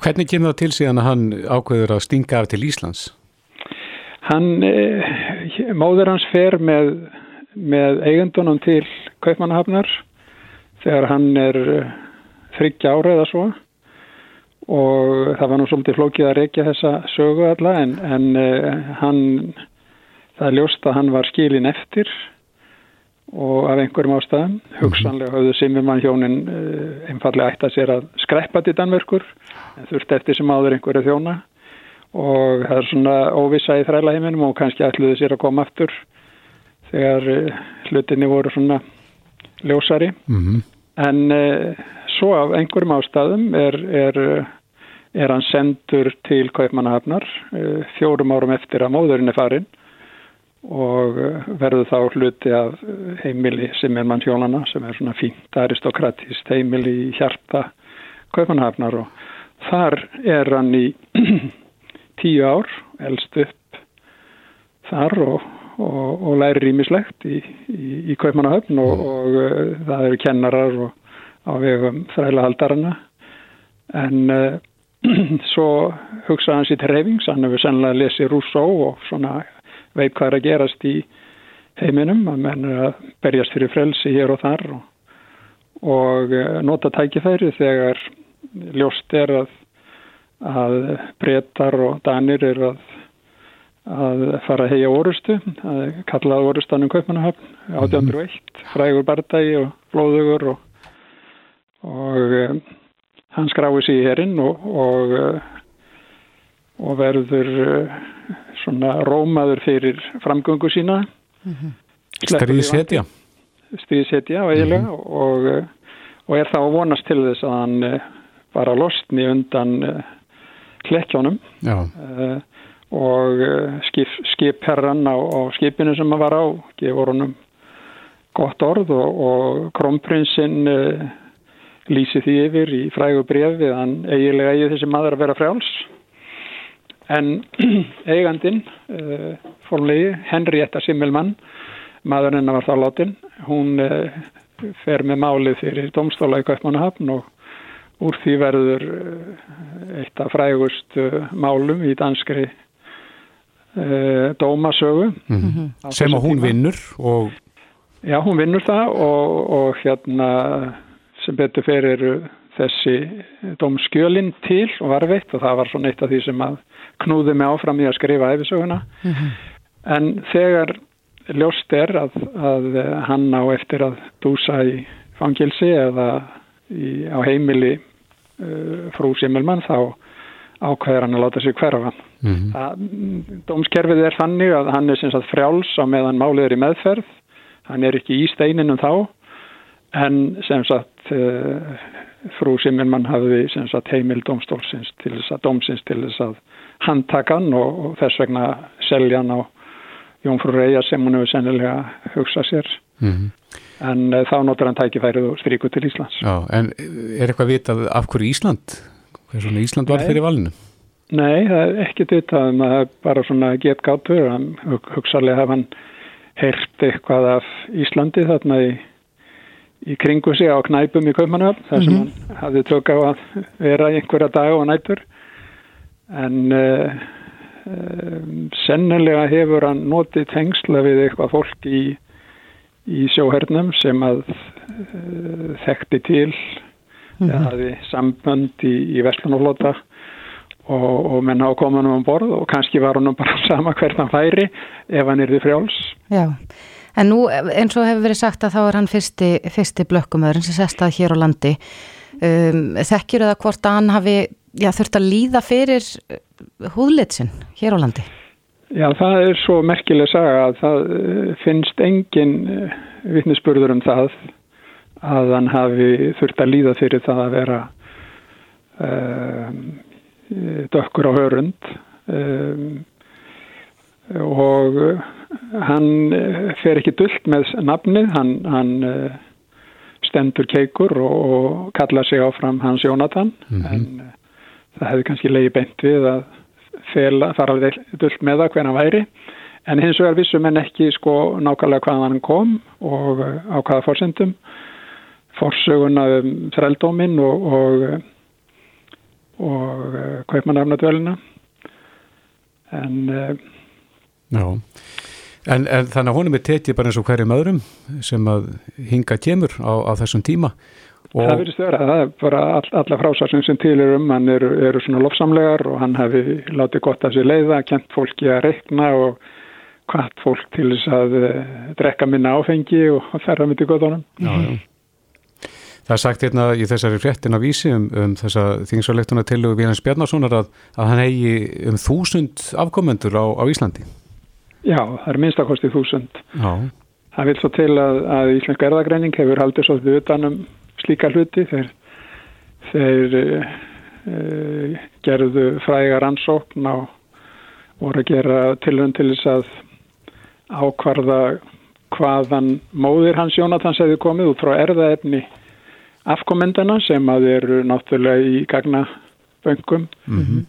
Hvernig kemur það til síðan að hann ákveður að stinga af til Íslands? Hann, eh, móður hans fer með, með eigundunum til Kaupmannahafnar þegar hann er eh, þryggja ára eða svo. Og það var nú svolítið flókið að reykja þessa sögu alla en, en eh, hann, það er ljóst að hann var skilin eftir og af einhverjum ástæðum. Hugsanlega höfðu Simmermann hjónin einfallega ætta sér að skreppa til Danmörkur en þurfti eftir sem áður einhverju þjóna. Og það er svona óvissa í þræla heiminum og kannski ætluðu sér að koma aftur þegar hlutinni voru svona ljósari. Mm en uh, svo af einhverjum ástæðum er, er, er hann sendur til Kaupmannahafnar uh, fjórum árum eftir að móðurinn er farin og verður þá hluti af heimili sem er mann hjónana sem er svona fínt aristokratist heimili í hjarta Kaupmannahafnar og þar er hann í [clears throat] tíu ár elst upp þar og, og, og læri rýmislegt í, í, í Kaupmannahafn og, og uh, það eru kennarar og á vegum þrælahaldarana en uh, [clears throat] svo hugsaði hann sér til reyfings, hann hefur sennilega lesið Rousseau og svona veit hvað er að gerast í heiminum að menn er að berjast fyrir frelsi hér og þar og, og uh, nota tækifæri þegar ljóst er að, að breytar og danir er að, að fara að heia orustu, að kallaða orustanum Kaupmannahöfn 1801, frægur bardagi og flóðugur og og uh, hann skráði sig í herinn og, og, uh, og verður uh, svona rómaður fyrir framgöngu sína. Stríðsetja stríðsetja og eiginlega og, uh, og er þá að vonast til þess að hann uh, bara losni undan uh, klekkjónum Já, uh, og uh, skip, skipherran á, á skipinu sem hann var á gefur honum gott orð og, og krónprinsinn uh, lýsi því yfir í frægu brefi hann eiginlega eigi þessi maður að vera frjáls. En [clears throat] eigandin uh, formlegi Henrietta Simmelmann maður hennar var þá látin hún uh, fer með málið fyrir domstóla í Kaupmannahafn og úr því verður eitt af frægust málum í danskri uh, dómasögu á sem þessum að hún vinnur og Já, hún vinnur það og, og hérna sem betur fyrir eru þessi dómskjölin til og varveitt og það var svona eitt af því sem að knúði mig áfram í að skrifa æfisöguna. En þegar ljóst er að, að hann á eftir að dúsa í fangilsi eða í, á heimili uh, frú Simmelmann þá ákveður hann að láta sig hverfa. Mhm. Það, dómskerfið er þannig að hann er sem sagt frjáls á meðan málið er í meðferð hann er ekki í steininum þá en sem sagt uh, frú Simmelmann hafði sem sagt heimil domstólsins til þess að domsins til þess að handtaka hann og, og þess vegna selja hann á Jónfrú Reyja sem hún hefur sennilega hugsað sér Mhm. en uh, þá notar hann tækifærið og stríku til Íslands. Já, en er eitthvað vitað af hverju Ísland? Svona Ísland var Nei. fyrir valinu? Nei, það er ekki vitað um að það er bara svona get gátur, hug- hugsalega hafði hann heyrt eitthvað af Íslandi þarna í, í kringu sig á knæpum í Kaupmannhöfn þar sem hann hafði tök á að vera einhverja dag og nætur. En uh, uh, sennilega hefur hann notið tengsla við eitthvað fólk í, í sjóhernum sem að uh, þekkti til mm -hmm. eða sambönd í, í Vestlunaflota og, og menn á komanum um borð og kannski var hann bara [laughs] sama hvert hann færi ef hann er því frjáls. Já, en nú eins og hefur verið sagt að þá er hann fyrsti, fyrsti blökkumöðurinn sem sest að hér á landi. Um, þekkjur það hvort að hann hafi já, þurft að líða fyrir húðlitsin hér á landi? Já, það er svo merkileg saga að það eh, finnst engin eh, vittnesburður um það að hann hafi þurft að líða fyrir það að vera um, dökkur á hörund. Um, og hann fer ekki dullt með nafnið, hann, hann stendur keikur og, og kallar sig áfram hans Jónatan. Mm -hmm. en það hefði kannski leiði beint við að fela, fara dullt með það hvernig hann væri. En hins vegar vissum en ekki sko nákvæmlega hvaðan hann kom og á hvaða fórsendum fórsöguna um þrældóminn og og, og uh, kaupmanarnadvölina en uh, Já en, en þannig að honum er tekið bara eins og hverjum öðrum sem að hinga kemur á, á þessum tíma Og það verðist vera, það er bara all, alla frásvarsum sem til er um, hann eru, eru svona lofsamlegar og hann hefði látið gott að sér leiða, kent fólki að reikna og hvart fólk til þess að uh, drekka minna áfengi og ferra myndi honum. Já, já. Það er sagt hérna í þessari fréttin af vísi um, um þessa þingsvarlektuna til og Víðans Bjarnarssonar að, að hann hegi um þúsund afkomendur á, á Íslandi. Já, það er minnstakostið þúsund. Já. Það vil svo til að, að Íslensk erðagreining hefur haldið svolítið utanum slíka hluti þeir, þeir uh, gerðu frægar ansókn og voru að gera tilhund til þess að ákvarða hvaðan móðir hans Jónatans hefði komið út frá erðaefni afkomendana sem að eru náttúrulega í gagna böngum mm -hmm.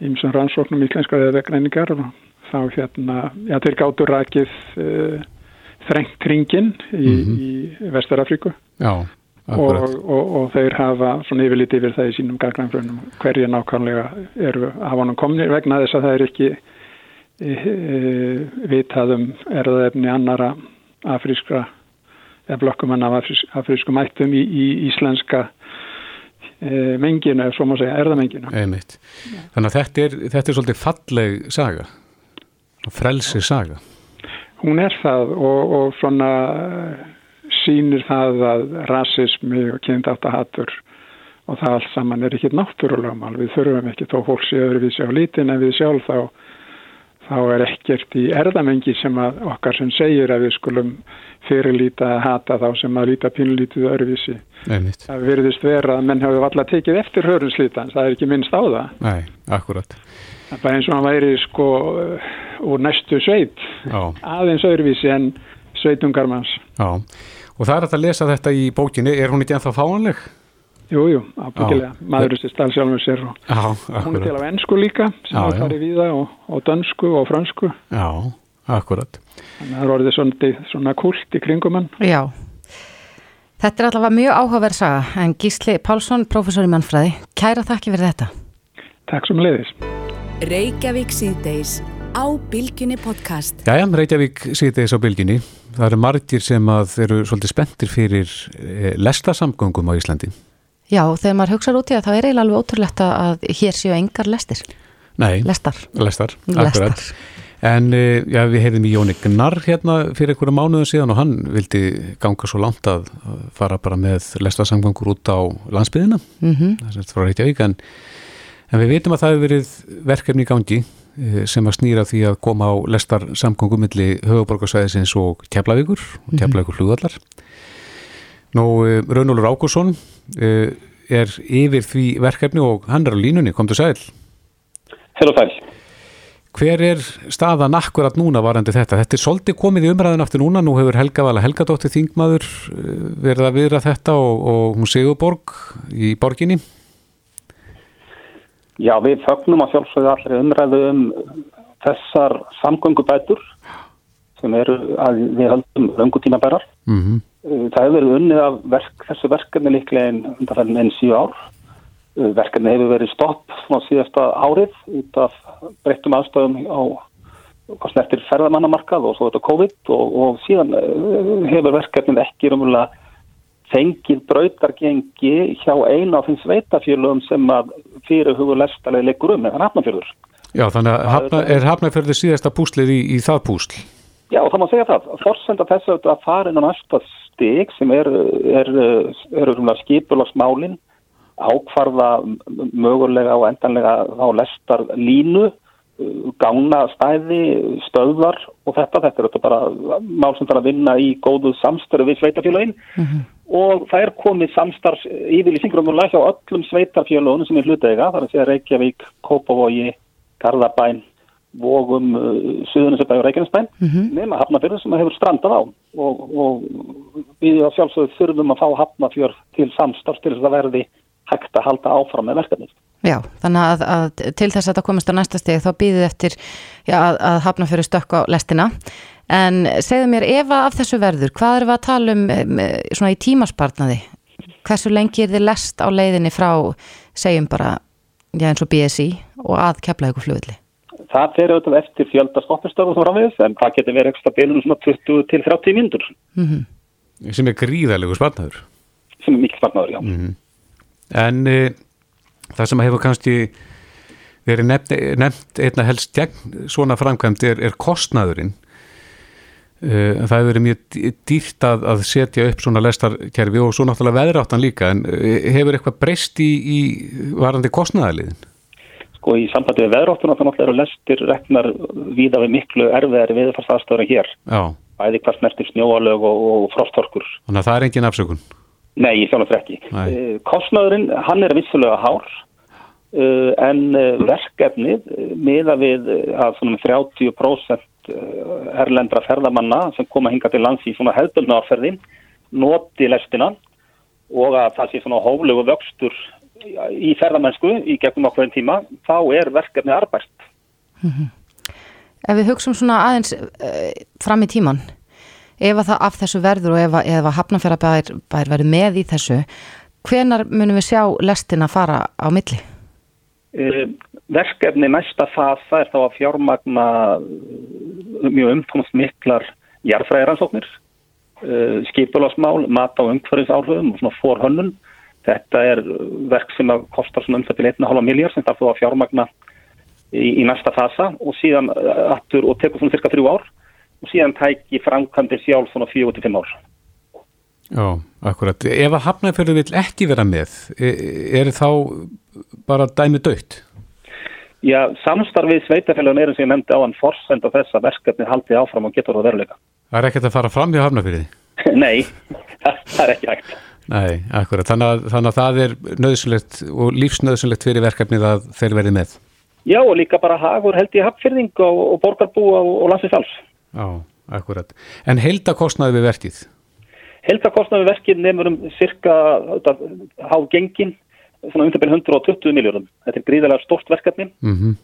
ímsum rannsóknum íslenska veðvegreiningar og þá hérna, já þeir gáttu rakið uh, þrengt kringin í, mm -hmm. í Vestarafríku Já og, og, og þeir hafa svona yfirlítið yfir það í sínum gaggrænfrönum hverja nákvæmlega eru af honum komnir vegna þess að það er ekki e, e, vitaðum erðaefni annara afrískra eða blokkumann af afrísk, afrískum ættum í, í íslenska e, menginu, svo má segja, erðamenginu Einmitt. Þannig að þetta er, þetta er svolítið falleg saga frelsi saga Hún er það og, og svona sýnir það að rasismi og kynntaftahattur og það allt saman er ekki náttúrulega mál. Við þurfum ekki þó fólk séu öðruvísi á lítin en við sjálf þá, þá er ekkert í erðamengi sem að okkar sem segir að við skulum fyrirlíta að hata þá sem að líta pínlítið öðruvísi. Einmitt. Það virðist vera að menn hafi alltaf tekið eftir hörunslítan, það er ekki minnst á það. Nei, akkurat. Það er bara eins og hann væri sko úr næstu sveit, Já. aðeins öðruvísi en sveitungarmanns. Já. Og það er að lesa þetta í bókinni, er hún ekki ennþá fáanleg? Jú, jú, ábyggilega, maðurinn sem stál sjálfur sér og já, hún er til á ennsku líka sem já, er farið við það og, og dönsku og fransku. Já, akkurat. Þannig að það er orðið svona, svona kult í kringum hann. Já, þetta er allavega mjög áhugaverð saga en Gísli Pálsson, professor í mannfræði, kæra þakki fyrir þetta. Takk sem leiðis. Reykjavík síðdeis á Bilginni podcast. Jæja, Reykjavík síðdeis á Bilginni það eru margir sem að eru svolítið spenntir fyrir eh, lestasamgöngum á Íslandi. Já, þegar maður hugsaður út í það, þá er eiginlega alveg ótrúlegt að hér séu engar lestir. Nei, lestar. Lestar, akkurat. Lestar. En eh, já, við heyrðum í Jóni Gnar hérna fyrir einhverju mánuðum síðan og hann vildi ganga svo langt að fara bara með lestasamgöngur út á landsbyðina, mm -hmm. það er frá Reykjavík, en, en við veitum að það hefur verið verkefni í gangi Eh, sem að snýra því að koma á lestar samgöngum milli höfuborgarsvæðisins og Keflavíkur mhm. Keflavíkur hlugvallar. Nú, eh, Raunólur Ákursson eh, er yfir því verkefni og hann er á línunni, kom til sæl. Hel og fæl. Hver er staðan akkurat núna varandi þetta? Þetta er svolítið komið í umræðin aftur núna, nú hefur Helga Vala Helgadóttir Þingmaður verið að viðra þetta og, og hún Sigurborg í borginni. Já, við fögnum að sjálfsögðu allir umræðu um þessar samgöngubætur sem eru að við höldum löngutíma bærar. Mm -hmm. Það hefur verið unnið af verk, þessu verkefni líklega en undanfæðin enn síu ár. Verkefni hefur verið stopp svona síðasta árið út af breyttum aðstæðum á snertir ferðamannamarkað og svo þetta COVID og, og síðan uh, hefur verkefnin ekki raunverulega fengið brautargengi hjá eina af þeim sveitafjörlum sem að fyrir hugur lestalegi leikur um, eða hafnafjörður. Já, þannig að hafna, er hafnafjörður síðasta púslið í, í það púsl? Já, það má segja það. Forsenda þess að það fara inn á næsta stig sem er, er, er, er skipulagsmálinn ákvarða mögulega og endanlega á lestar línu gána stæði, stöðvar og þetta, þetta er þetta bara mál sem er að vinna í góðu samstöru við sveitafélagin mm -hmm. og það er komið samstarfs yfirlýsingur um að læsa á öllum sveitafélagunum sem er hlutega, það er að segja Reykjavík, Kópavogi, Garðabæn Vogum, Suðunisabæg og Reykjanesbæn, mm -hmm. nema hafnafjörður sem hefur strandað á og, og við á sjálfsögðu þurfum að fá hafnafjörð til samstarfs til þess að verði hægt að halda áfram með verkefnið. Já, þannig að, að til þess að þetta komist á næsta steg þá býðið eftir já, að, að hafna fyrir stökk á lestina en segðu mér ef að af þessu verður hvað er við að tala um svona í tímaspartnaði hversu lengi er þið lest á leiðinni frá segjum bara, já eins og BSI og að kepla ykkur fljóðli Það fer auðvitað eftir fjölda stoppistöðu sem framvegis en það getur verið ekstra bilunum svona 20 til 30 mindur mm -hmm. Sem er gríðalegu spartnaður sem er mikið spartnaður, já mm -hmm. En e, það sem hefur kannski verið nefnt, nefnt einna helst gegn svona framkvæmt er, er kostnaðurinn uh, það hefur verið mjög dýrt að, að setja upp svona lestarkerfi og svo náttúrulega veðráttan líka en uh, hefur eitthvað breyst í, í varandi kostnaðaliðin? Sko í sambandi við veðráttuna þá náttúrulega eru lestir reknar víða við miklu erfiðari viðfarsafstöður en hér Já. Bæði hvers mestir snjóalög og, og frostorkur Þannig að það er engin afsökun? Nei, ég sjálf ekki. Uh, kostnaðurinn, hann er vissulega hár uh, en uh, verkefnið miða við að svona 30% erlendra ferðamanna sem koma hinga til lands í svona hefðbundna árferðin noti lestina og að það sé svona hóflegu vöxtur í ferðamennsku í gegnum okkur en tíma, þá er verkefnið arbært. Mm -hmm. Ef við hugsaum svona aðeins fram í tíman ef að það af þessu verður og ef að, að hafnafjörðabær verður með í þessu hvenar munum við sjá lestin að fara á milli? Uh, verkefni næsta fasa er þá að fjármagna mjög umfómsmiklar jarðfræðiransóknir uh, skipulásmál, mat á umhverfisáhrifum og svona forhönnun þetta er verk sem kostar svona umþöppil 1,5 miljard sem það fóða að fjármagna í, í næsta fasa og síðan aftur og tekur svona cirka þrjú ár og síðan tæki framkvæmdi sjálf svona 4-5 ár. Já, akkurat. Ef að Hafnarfjörður vil ekki vera með, er, er þá bara dæmi dögt? Já, samstarfið sveitafélagun er eins og ég nefndi á hann forsend og þess að verkefni haldi áfram og getur það veruleika. Það er ekkert að fara fram í Hafnarfjörði? [laughs] Nei, það er ekki hægt. Nei, akkurat. Þannig að, þannig að það er nöðsulegt og lífsnöðsulegt fyrir verkefnið að þeir verði með? Já, og líka bara hagur held í hafnfjörðing og, og borgarbú og, og landsinsals. Já, akkurat. En heldakostnaði við verkið? Heldakostnaði við verkið nefnur um cirka há gengin, svona byrjum 120 miljóðum. Þetta er gríðarlega stort verkefni, mm -hmm.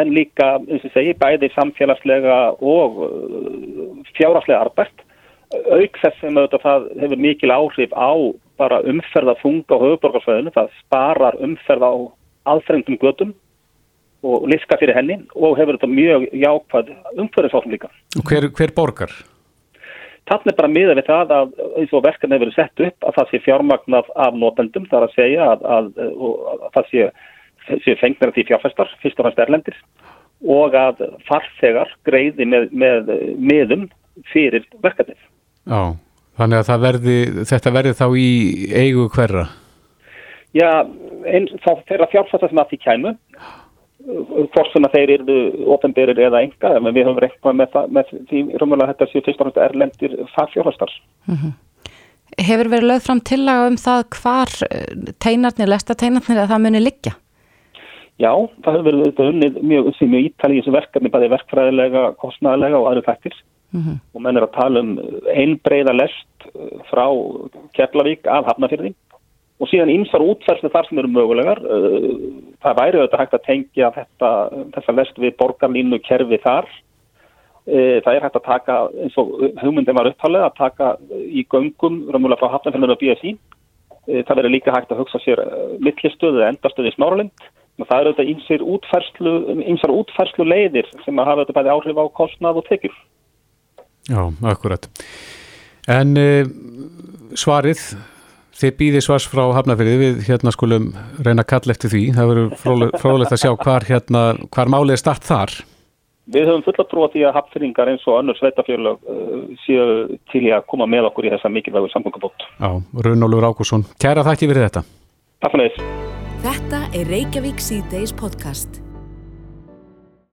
en líka, eins og segi, bæði samfélagslega og uh, fjáraslega arbært. Auk þess sem það hefur mikil áhrif á bara umferða funga og höfuborgarsvæðinu, það sparar umferða á aðfremdum gödum og liska fyrir henni og hefur þetta mjög jákvæð umhverfisátum líka. Og hver, hver borgar? Þannig er bara miða við það að eins og verkan hefur verið sett upp að það sé fjármagnað af notendum, það er að segja að, að, að, að það sé, sé fengnir að því fjárfæstar, fyrst og fannst erlendir og að farþegar greiði með, með miðum fyrir verkanið. Já, þannig að verði, þetta verði þá í eigu hverra? Já, eins, þá þeirra fjárfæstar sem að því kæmu hvort sem að þeir eru ofenberir eða enga, en við höfum reiknað með, með því rúmulega þetta séu fyrst og náttúrulega erlendir fagfjórnastars. Mm -hmm. Hefur verið lögð fram tillaga um það hvar eh, teinarnir, lesta teinarnir að það muni liggja? Já, það hefur verið auðvitað unnið mjög, mjög ítali í þessu verkefni, bæði verkfræðilega, kostnæðilega og aðru fættir mm -hmm. og menn er að tala um einbreyða lest frá Keflavík af Hafnafjörði og síðan ymsar útferðslu þar sem eru mögulegar uh, það væri auðvitað hægt að tengja þetta, þessa lest við borgarlínu kerfi þar uh, það er hægt að taka eins og hugmyndin var upptalið að taka í göngum ramulega frá Hafnarfjörnur og BSI uh, það verður líka hægt að hugsa sér millistöðu eða endastöðu í Smáralind Og það eru þetta ýmsir útfærslu, ýmsar útfærslu leiðir sem að hafa þetta bæði áhrif á kostnað og tekjur. Já, akkurat. En svarið, þið býðið svars frá Hafnafyrði, við hérna skulum reyna að kalla eftir því. Það verður frólægt að sjá hvar, hérna, hvar málið er start þar. Við höfum fulla trú á því að hafnfyrringar eins og önnur sveitafjörlög uh, séu til í að koma með okkur í þessa mikilvægur samgöngabót. Já, Runólfur Ákusson. Kæra þakki fyrir þetta. Takk fyrir þess. Þetta er Reykjavík C-Days podcast.